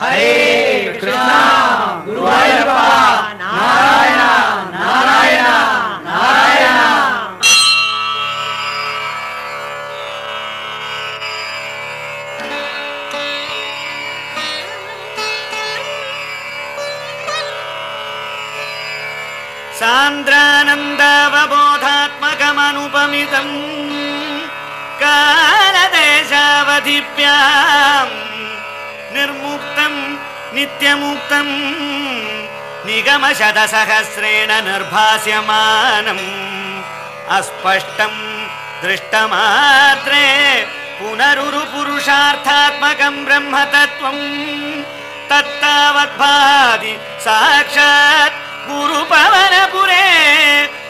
हरे कृष्णा गुरुवायप्पा नारायण नारायण नारायण। सान्द्रानन्दावबोधात्मकमनुपमितम् कालदेशावधिव्याम् नित्यमुक्तम् निगमशतसहस्रेण निर्भास्यमानम् अस्पष्टम् दृष्टमात्रे पुनरुरुपुरुषार्थात्मकम् ब्रह्मतत्त्वम् तत्तावद्भाति साक्षात् गुरुपवनपुरे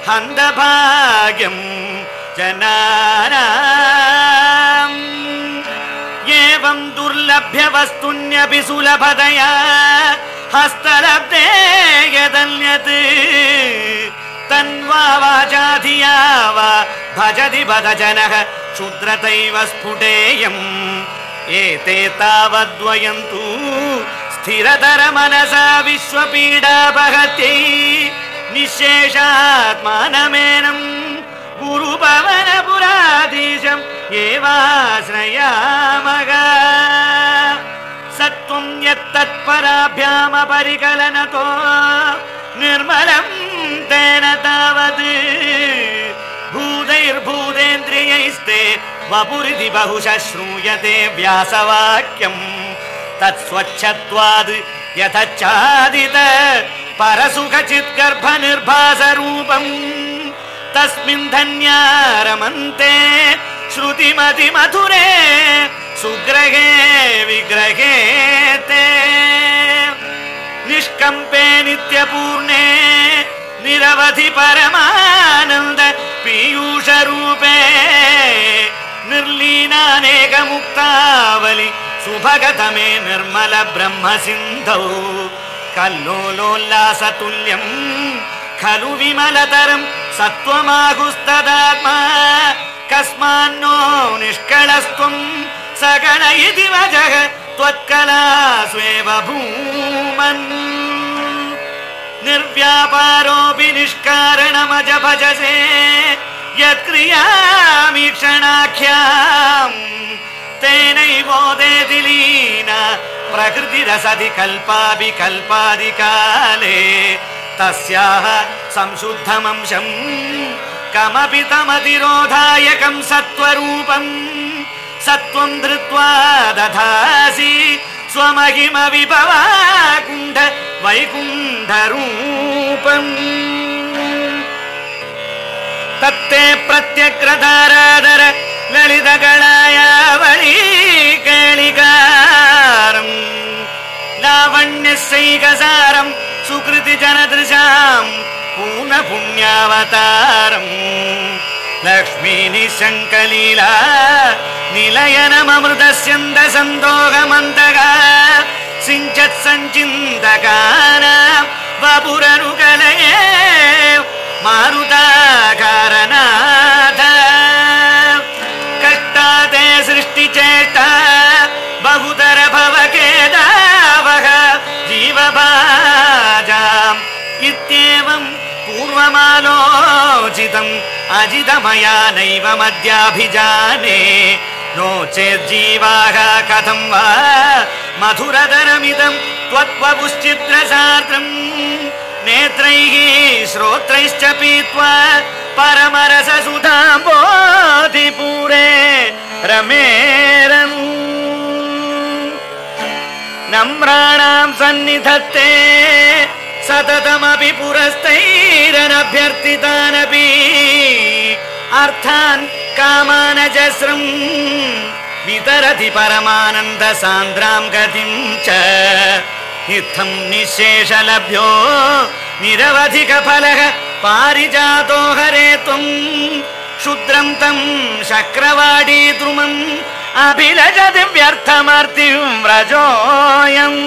हन्दभाग्यम् जनानाम् दुर्लभ्य वस्तुन्यपि सुलभतया हस्तलब्धे यदन्यत्। तन्वा वाचाधिया वा भजति बद जनः क्षुद्रतैव स्फुटेयम्। एते तावद्वयन्तु स्थिरतर मनसा निःशेषात्मानमेनम् गुरुपवनपुराधीशम् एवाश्रयामः सत्त्वम् यत्तत्पराभ्यामपरिकलनतो निर्मलम् तेन तावत् भूतैर्भूतेन्द्रियैस्ते वपुरिति बहुशः श्रूयते व्यासवाक्यम् तत्स्वच्छत्वाद् यथच्चादित परसुखचिद्गर्भनिर्भासरूपम् तस्मिन् धन्या रमन्ते श्रुतिमतिमधुरे सुग्रहे विग्रहे ते निष्कम्पे नित्यपूर्णे निरवधि परमानन्द पीयूषरूपे। निर्लीनानेकमुक्तावलि सुभगतमे निर्मल ब्रह्म सिन्धौ कल्लोलोल्लासतुल्यम् खलु विमलतरम् सत्त्वमाहुस्तदात्मा। कस्मान्नो निष्कळस्त्वम् सकल इति वजः त्वत्कला स्वेव भूमन् निर्व्यापारोऽपि निष्कारणमज भजसे यत्क्रियामीक्षणाख्याम् तेनैवोदेति लीन प्रकृतिरसति कल्पापि कल्पादिकाले तस्याः संशुद्धमंशम् कमपि तमतिरोधायकम् सत्त्वरूपम् सत्त्वम् धृत्वा दधासि स्वमहिमविभवाकुण्ठ वैकुण्ठरूपम् तत्ते प्रत्यग्रधाराधर ललितगणायावली केलिकारम् लावण्यस्यैकसारम् सुकृति जनदृशाम् पूर्ण पुण्यावतारम् लक्ष्मी निशङ्कलीला निलयनममृतस्यन्द सन्दोगमन्तगा सिञ्चत् सञ्चिन्तकान वपुरनुकलये मारुताकारनाथ कष्टाते सृष्टिचेष्टा बहुतर भवकेदावः जीवभाजाम् इत्येवम् पूर्वमालोचितम् अजितमया नैव मद्याभिजाने। नो चेज्जीवाः कथं वा? मधुरतरमिदम् त्वत्वपुश्चित्रशास्त्रम् नेत्रैः श्रोत्रैश्च पीत्वा परमरससुधाम्बोधिपूरे रमेरम्। नम्राणाम् सन्निधत्ते सततमपि पुरस्तैरनभ्यर्थितानपि अर्थान् कामानजस्रम् वितरति परमानन्द सान्द्राम् गतिम् च इत्थम् निःशेषलभ्यो निरवधिकफलः पारिजातो हरे त्वम् क्षुद्रम् तम् शक्रवाडी द्रुमम् अभिलजति व्यर्थमर्तिम् व्रजोऽयम्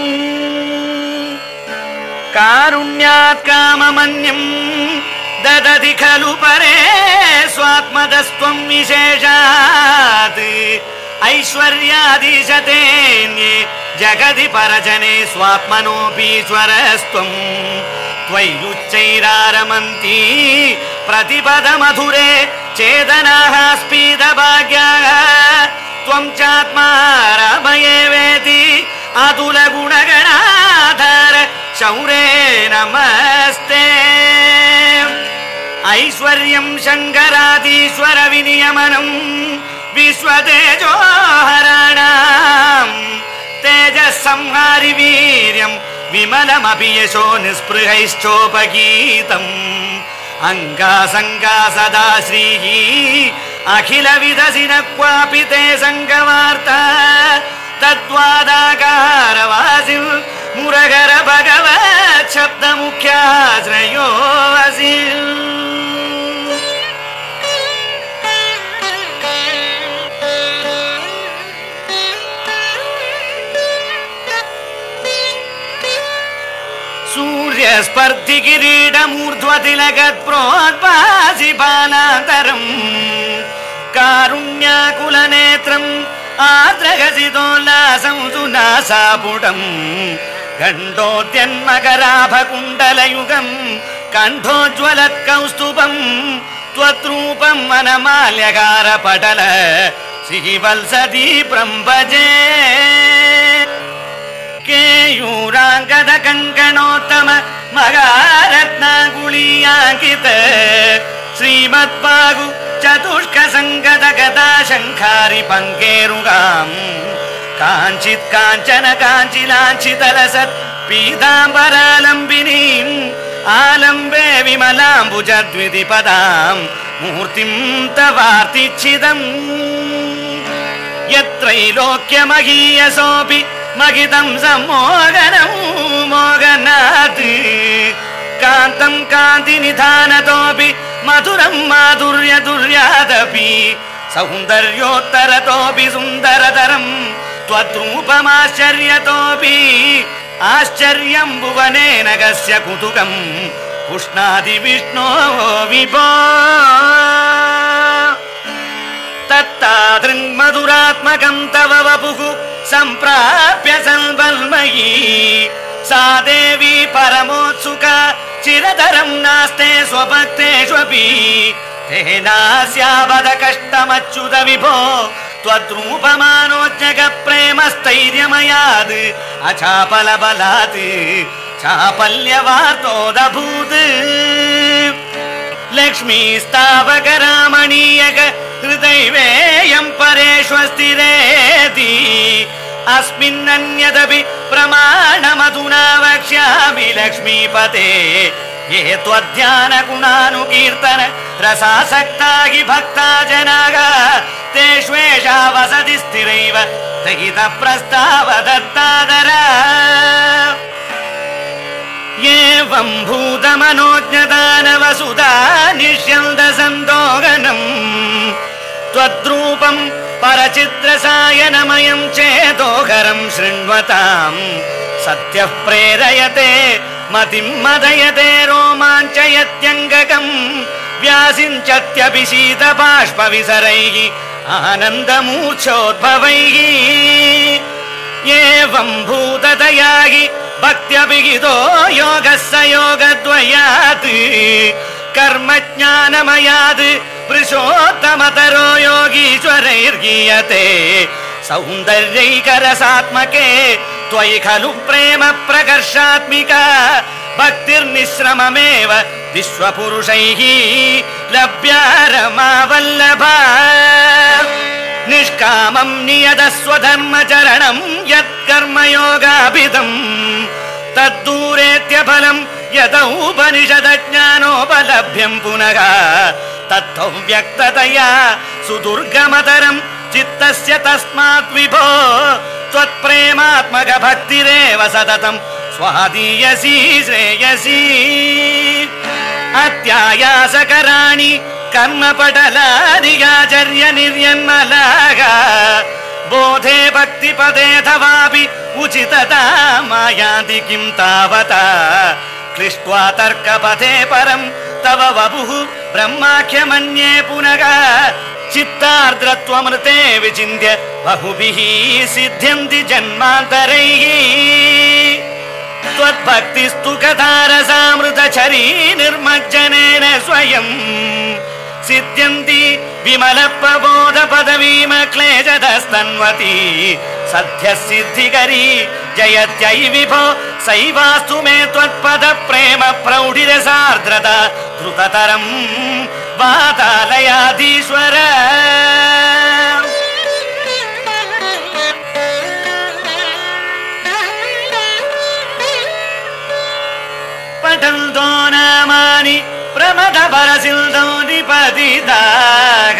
कारुण्यात् काममन्यम् ददति खलु परे स्वात्मदस्त्वम् विशेषात्। ऐश्वर्यादिशतेऽन्ये जगति परजने स्वात्मनोऽपीश्वरस्त्वम् त्वय्युच्चैरारमन्ती प्रतिपदमधुरे चेतनाः स्पीदभाग्याः त्वं चात्मा रमये वेति अतुलगुणगणाधर शौरे नमस्ते। ऐश्वर्यं शङ्करादीश्वर विनियमनम् विश्वतेजोहराणाम् तेजः संहारि विमलमपि यशो निःस्पृहैश्चोपगीतम् अङ्गासङ्गा सदा श्रीः अखिल विदसि न क्वापि ते सङ्गवार्ता తద్వాదాకార వాసి మురగర భగవ శబ్ద ముఖ్యాశ్రయోసి సూర్యస్పర్ధి కిరీటమూర్ధ్వతిలగత్ప్రోద్వాసి బాలాంతరం కారుణ్యాకులనేత్రం कारुण्याकुलनेत्रम् आद्रगसितोल्लासं सुनासापुटम् गण्डोद्यन्मकराभकुण्डलयुगम् कण्ठोज्ज्वलत्कौस्तुभम् त्वद्रूपम् वनमाल्यकारपटल श्रीवल्सती भजे केयूराङ्गद कङ्कणोत्तम मगारत्नागुळीयाङ्कित श्रीमद्बागु चतुष्क सङ्गद गदा शङ्खारि पङ्केरुगाम् काञ्चित् काञ्चन काञ्चिलाञ्चितलसत् पीताम्बरालम्बिनीम् आलम्बे विमलाम्बुज द्वितिपदाम् मूर्तिम् तवार्तिच्छिदम् यत्रैलोक्यमहीयसोऽपि महितम् सम्मोगनम् मोगनात् कान्तम् कान्तिनिधानतोऽपि मधुरम् माधुर्य दुर्यादपि सौन्दर्योत्तरतोऽपि सुन्दरतरम् त्वद्रूपमाश्चर्यतोऽपि आश्चर्यम् भुवनेन कस्य कुतुकम् पुष्णादि विष्णो विभो तत्तादृङ्मधुरात्मकम् तव वपुः सम्प्राप्य सन्वन्मयी सा देवी परमोत्सुका चिरतरम् नास्ते स्वभक्तेष्वपि। तेनास्यावद कष्टमच्युत विभो प्रेमस्थैर्यमयात् अचापलबलात् चापल्यवार्तोदभूत्। लक्ष्मीस्तावकरामणीयक हृदैवेयम् परेष्वस्तिरेति अस्मिन्नन्यदपि प्रमाणमधुना वक्ष्यामि लक्ष्मीपते। ये त्वध्यान गुणानुकीर्तन रसासक्ता हि भक्ता जनाः तेष्वेषा वसति स्थिरैव दहित प्रस्ताव दत्तादरा एवम् भूतमनोज्ञदानवसुधा निष्यन्द सन्दोगनम् त्वद्रूपम् परचित्रसायनमयम् चेदोघरम् शृण्वताम् सत्यः प्रेरयते मतिम् मदयते रोमाञ्चयत्यङ्गकम् व्यासिञ्चत्यपि शीतबाष्पविसरैः आनन्दमूर्च्छोद्भवैः एवम् भूततया हि भक्त्यभिहितो योगः स योगद्वयात् कर्मज्ञानमयात् पुरुषोत्तमतरो योगीश्वरैर्गीयते। सौन्दर्यैकरसात्मके त्वयि खलु प्रेम प्रकर्षात्मिका भक्तिर्निश्रममेव विश्वपुरुषैः लभ्या रमावल्लभा निष्कामम् नियतस्वधर्मचरणम् यत्कर्मयोगाभिधम्। तद्दूरेत्यफलम् यतौपनिषदज्ञानोपलभ्यम् पुनः तत्त्वौ व्यक्ततया सुदुर्गमतरम् चित्तस्य तस्मात् विभो। त्वत्प्रेमात्मक भक्तिरेव सततम्। स्वादीयसी श्रेयसी। अत्यायासकराणि कर्मपटलादिगाचर्य निर्यन्मलाः बोधे भक्तिपदेऽथवापि उचितता मायाति किं तावता। क्लिष्ट्वा तर्कपथे परम् तव वपुः ब्रह्माख्यमन्ये पुनः चित्तार्द्रत्वमृते विचिन्त्य बहुभिः सिद्ध्यन्ति जन्मान्तरैः। त्वद्भक्तिस्तु कथारसामृतचरी निर्मज्जनेन स्वयम् സിദ്ധ്യന്തി വിമലപ്രബോധ പദവീമക്ലേശതസ്തന്വതി സദ്യസിദ്ധികരീ ജയത്യൈ വിഭോ സൈവാസ്തു മേ ത്വത്പദ പ്രേമ പ്രൗഢിരസാർദ്രത ദ്രുതതരം വാതാലയാധീശ്വര പഠന്തോ നാമാനി प्रमद परसिल्दो निपतिताः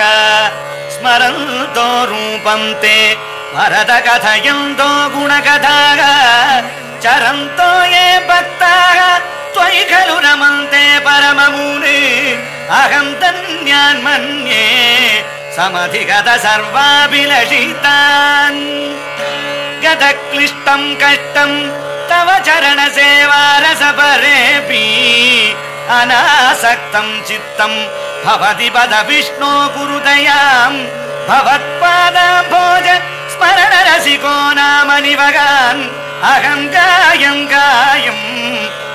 स्मरन्तो रूपं ते भरत कथयन्तो गुणकथाः चरन्तो ये भक्ताः त्वयि खलु रमन्ते परममुनि। अहं धन्यान् मन्ये समधिगत सर्वाभिलषितान्। गतक्लिष्टं कष्टं तव चरण सेवारसपरेऽपि अनासक्तं चित्तं भवति पद विष्णो गुरुदयाम् भवत्पादाम्भोज स्मरण रसिको नाम निवगान्। अहं गायं गायं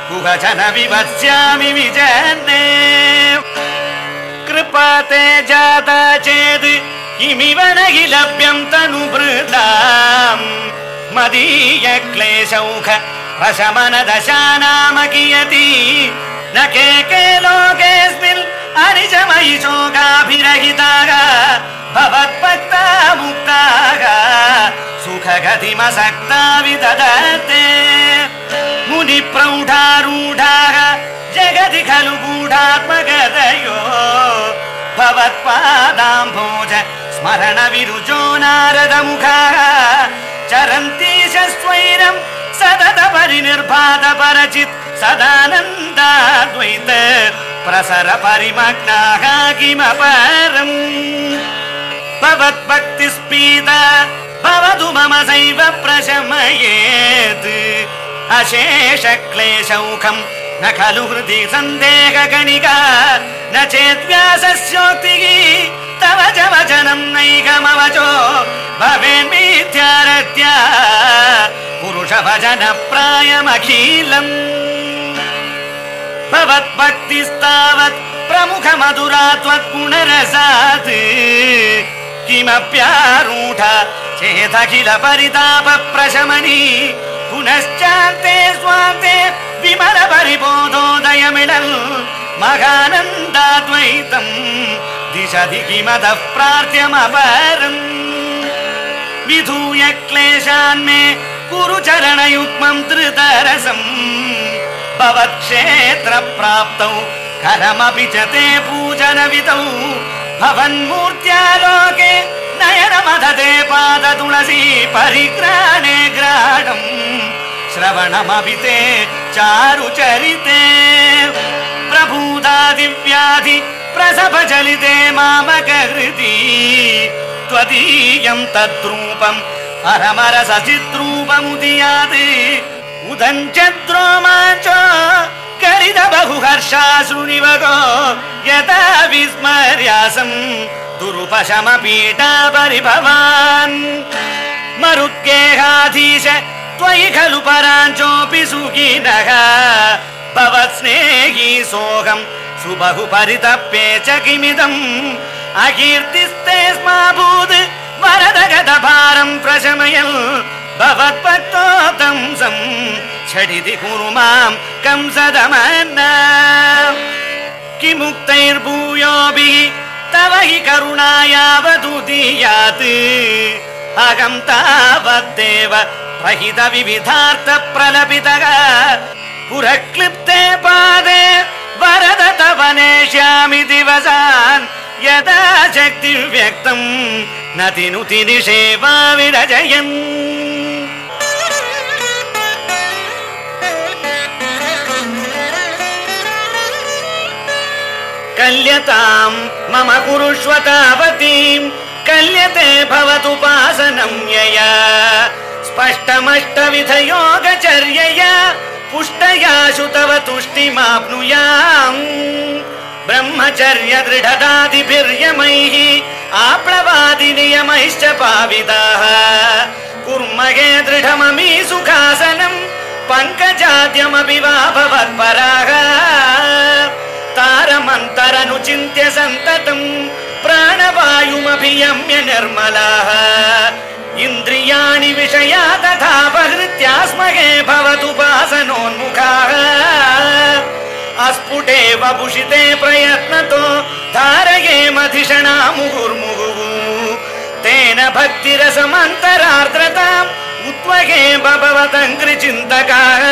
कुहजन विवस्यामि विजने कृपाते जाता चेत् किमिव न हि लभ्यं तनुभृताम् मदीय क्लेशौख प्रशमन दशा नाम कियति न के के लोकेऽस्मिन् अनिजमयि शोकाभिरहिताः भवद्भक्ता मुक्ताः सुखगतिमसक्ता विदधते मुनिप्रौढारूढाः जगति खलु गूढात्मगतयो भवत्पादाम्भोज स्मरण विरुजो नारदमुखाः चरन्ति स्वैरम् सतत परिनिर्भात परचित् सदानन्दाद्वैत प्रसर परिमग्नाः किमपरम् भवद्भक्तिस्पीत भवतु मम सैव प्रशमयेत्। अशेष क्लेशौखम् न खलु हृदि सन्देहगणिका न चेद्व्यासस्योक्तिः तव च वचनं नैकमवचो। भवेन्मिथ्यारत्या पुरुष भजन प्रायमखिलम् भवद्भक्तिस्तावत् प्रमुख मधुरा त्वद्गुणरसात् किमप्यारूढ चेदखिल परिताप प्रशमनी पुनश्चान्ते स्वान्ते विमल परिबोधोदयमिडल् मगानन्दाद्वैतम् दिशति किमतः प्रार्थ्यमपरम्। विधूय क्लेशान्मे कुरु चरणयुग्मं धृतरसम्। भवत्क्षेत्र प्राप्तौ करमपि च ते पूजनवितौ। भवन्मूर्त्यालोके नयनमदते पाद तुलसी परिग्राणे ग्राणम्। श्रवणमपि ते चारुचरिते। प्रभूतादिव्याधि प्रसभ चलिते मामकहृति। त्वदीयं तद्रूपम् परमरसचिद्रूपमुदीयात् उदञ्चद्रोमाञ्चो करिद बहु हर्षाश्रुनिवगो यथा विस्मर्यासम् दुरुपशमपीठा परिभवान्। मरुद्गेहाधीश त्वयि खलु पराञ्चोऽपि सुखिनः। भवत्स्नेही सोऽहम् सुबहु परितप्ये च किमिदम् अकीर्तिस्ते स्माभूत् वरद गतभारं प्रशमयन् भवत्भक्तो दंसम् झटिति कुरु मां कंसदमन् किमुक्तैर्भूयोभिः तव हि करुणा यावदुदीयात् अहं तावद्देव प्रहित विविधार्थ प्रलपितः पुरक्लिप्ते पादे वरद तव नेष्यामि दिवसान् यदा शक्तिव्यक्तं न तिनुति निषेवा विरजयन् कल्यतां मम कुरुष्व तावतीं कल्यते भवतुपासनं यया। स्पष्टमष्टविधयोगचर्यया पुष्टयाशु तव तुष्टिमाप्नुयाम्। ब्रह्मचर्य दृढदादिभिर्यमैः आप्लवादि नियमैश्च पाविताः। कुर्महे दृढममी सुखासनम् पङ्कजाद्यमपि वा भवत्पराः तारमन्तरनुचिन्त्य सन्ततम् प्राणवायुमभियम्य निर्मलाः इन्द्रियाणि विषया तथापहृत्यास्महे भवतुपासनोन्मुखाः अस्फुटे वभूषिते प्रयत्नतो धारयेमधिषणा मुहुर्मुहुः। तेन भक्तिरसमन्तरार्द्रताम् उद्वहे भवतङ्कृचिन्तकाः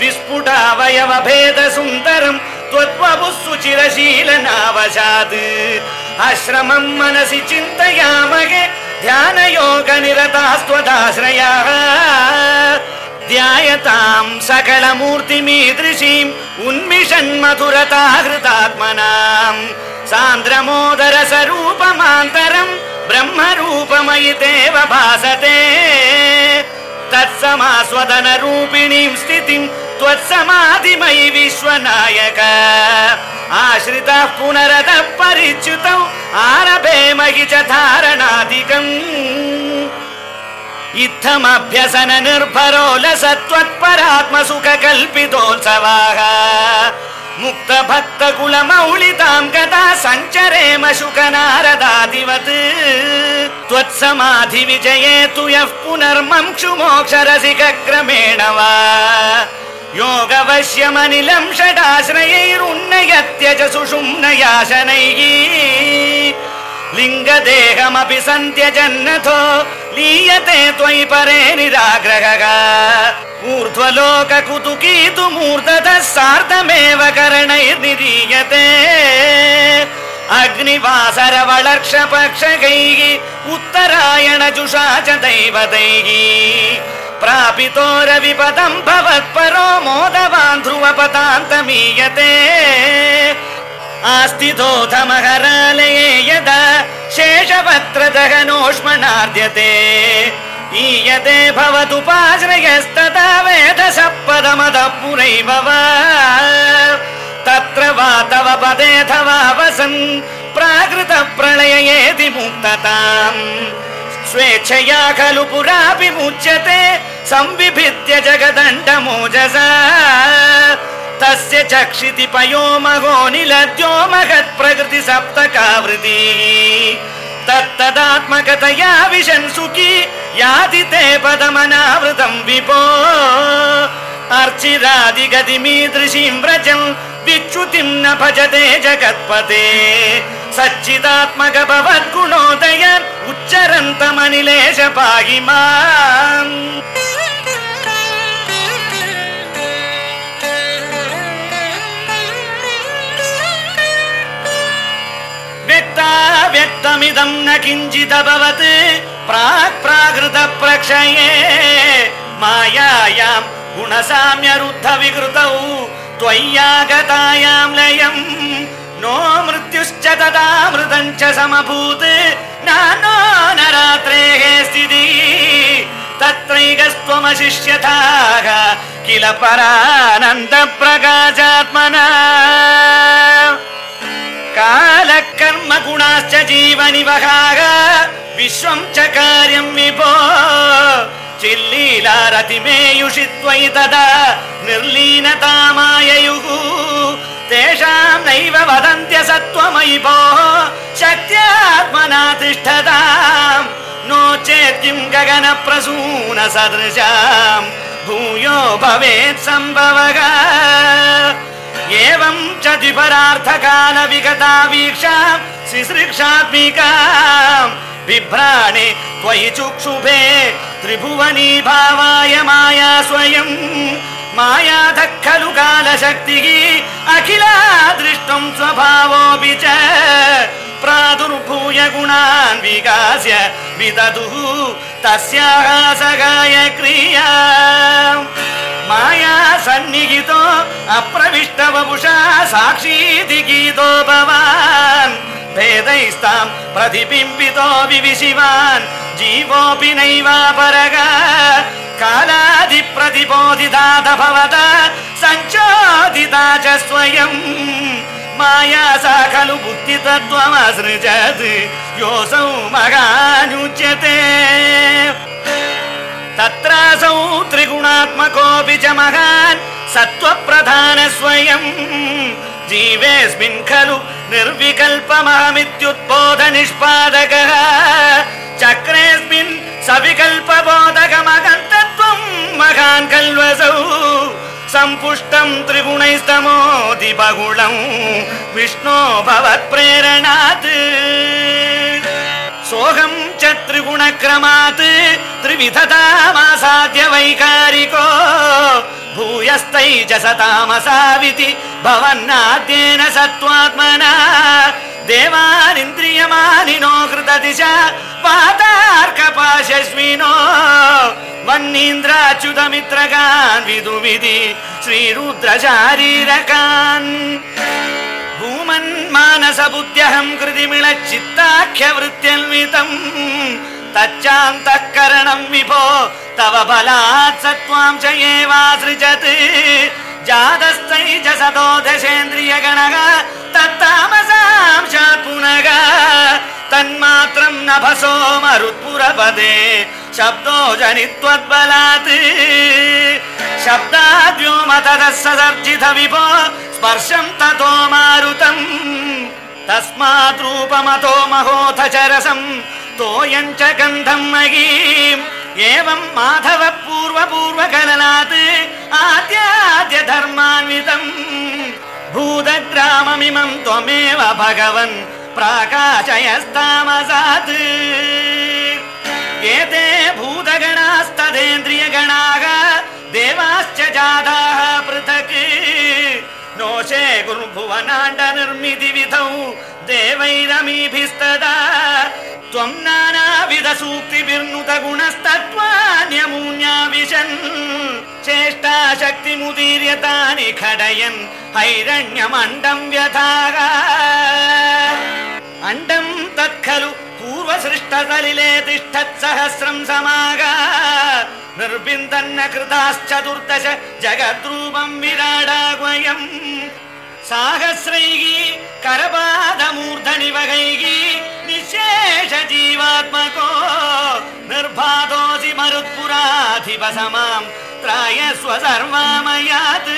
विस्फुटावयव भेद सुन्दरम् त्वद्वपुः सुचिरशीलनावशात् आश्रमम् मनसि चिन्तयामहे ध्यानयोगनिरतास्त्वदाश्रयाः। ध्यायताम् सकलमूर्तिमीदृशीम् उन्मिषन् मधुरता हृतात्मनाम् सान्द्रमोदर स्वरूपमान्तरम् ब्रह्मरूपमयि देव भासते। तत्समास्वदन रूपिणीम् स्थितिम् त्वत्समाधिमयि विश्वनायक। आश्रितः पुनरतः परिच्युतौ आरभे महि च धारणाधिकम् इत्थमभ्यसन सुख मुक्त भक्त कुल मौलितां कदा सञ्चरेम शुक नारदादिवत् त्वत्समाधि विजये तु यः पुनर्मंक्षु मोक्षरसिक वा योगवश्यमनिलं षडाश्रयैरुन्नयत्यज सुषुम्नयाशनैः लिङ्गदेहमपि सन्त्यजन्नथो लीयते त्वयि परे निराग्रहः। ऊर्ध्वलोक कुतुकीतु मूर्धतः सार्धमेव करणैर्निरीयते अग्निवासर वलर्क्ष पक्षकैः उत्तरायण जुषा च दैवतैः प्रापितोरविपदम् भवत्परो मोदवान् ध्रुवपदान्तमीयते आस्तितोऽथमहरालये यदा शेषपत्र दहनोष्मणार्ध्यते ईयते भवतुपाश्रयस्तदा वेदसः पदमदः पुरैव वा तत्र वा तव पदेऽथ वा वसन् प्राकृत प्रलययेति मुक्तताम् स्वेच्छया खलु पुरापि मुच्यते संविभिद्य जगदण्डमोजसा। तस्य चक्षिति पयो महो निलद्यो महत् प्रकृति सप्तकावृति। तत्तदात्मकतया विशन् सुखी याति ते पदमनावृतम् विपो। अर्चिरादिगतिमीदृशीं व्रजम् विच्युतिम् न भजते जगत्पते सच्चिदात्मक भवद्गुणोदय उच्चरन्तमनिलेश पाहि माम् व्यक्ता व्यक्तमिदं न किञ्चिदभवत् प्राक् प्राकृत प्रक्षये मायायां गुणसाम्यरुद्ध विकृतौ त्वय्यागतायां लयम् नो मृत्युश्च तदा मृदम् च समभूत्। नानो न रात्रेः स्थितिः। तत्रैकस्त्वमशिष्यथाः किल परानन्द प्रकाशात्मना कालकर्म गुणाश्च जीवनिवहाः विश्वं च कार्यं विभो। चिल्लीलारतिमेयुषि त्वयि तदा निर्लीनतामाययुः तेषां नैव वदन्त्य सत्त्वमयि भोः शक्त्यात्मना तिष्ठताम्। नो चेत् किं गगन भूयो भवेत् सम्भवः। एवं च द्विपरार्थकाल विगता वीक्षा शिसृक्षात्मिकाम् बिभ्राणे त्वयि चुक्षुभे त्रिभुवनी भावाय माया स्वयम् मायाधः खलु कालशक्तिः अखिला दृष्टुं स्वभावोऽपि च प्रादुर्भूय गुणान् विकास्य विदधुः तस्याः सगाय क्रिया माया सन्निहितो अप्रविष्टवपुषा साक्षीति गीतो भवान् भेदैस्तां प्रतिबिम्बितो विशिवान् जीवोऽपि नैवापरग कालादिप्रतिबोधिता भवता सञ्चोदिता च स्वयम् माया सा खलु बुद्धितत्त्वमसृजत् योऽसौ महानुच्यते तत्रासौ त्रिगुणात्मकोऽपि च महान् सत्त्वप्रधान स्वयम् जीवेऽस्मिन् खलु निर्विकल्पमहमित्युद्बोध निष्पादकः चक्रेऽस्मिन् सविकल्पबोधकमगन्तत्वम् महान् खल्वसौ सम्पुष्टम् त्रिगुणैस्तमोति बहुलम् विष्णो भवत्प्रेरणात् सोऽहम् च त्रिगुणक्रमात् त्रिविधतामासाद्य वैकारिको भूयस्तै च सतामसाविति भवन्नाद्येन सत्त्वात्मना देवानिन्द्रियमानिनो कृतदिशा पातार्कपाशस्विनो वह्नीन्द्राच्युतमित्रगान् विदुमिति श्रीरुद्रशारीरकान् भूमन्मानसबुद्ध्यहम् कृतिमिळच्चित्ताख्यवृत्त्यन्वितम् तच्चान्तःकरणम् विभो तव बलात् सत्त्वां च एवासृजत् जातस्तै च सतो दशेन्द्रियगणः तत्तामसांशात् पुनः तन्मात्रम् नभसो मरुत्पुरपदे शब्दो जनित्वद्बलात् शब्दाद्योम ततः ससर्जित विभो तस्मात् रूपमतो महोऽथ च रसम् तोयम् च गन्धम् महीम् एवम् माधव पूर्वपूर्वकलनात् आद्याद्य धर्मान्वितम् भूतग्राममिमम् त्वमेव भगवन् प्राकाशयस्तामसात्। एते भूतगणास्तदेन्द्रियगणाः देवाश्च जाताः पृथक् నోచే గురుభువనాండ నిర్మితి విధౌ దేవైరమీభిస్తదా. త్వం నానావిధ సూక్తిభిర్నుత గుణస్తత్వాన్యమూన్యావిశన్ చేష్టాశక్తిముదీర్య తాని ఖడయన్ హైరణ్యమండం వ్యథాగా. అండం తత్ఖలు तत्खलु पूर्वसृष्टसलिले तिष्ठत्सहस्रम् समागा। निर्बिन्दन्न कृताश्चतुर्दश जगद्रूपम् विराडाग्वयम्। साहस्रैः करपादमूर्धनिवगैः निःशेष जीवात्मको निर्बाधोऽसि मरुत्पुराधिपसमाम् त्रायस्व सर्वामयात्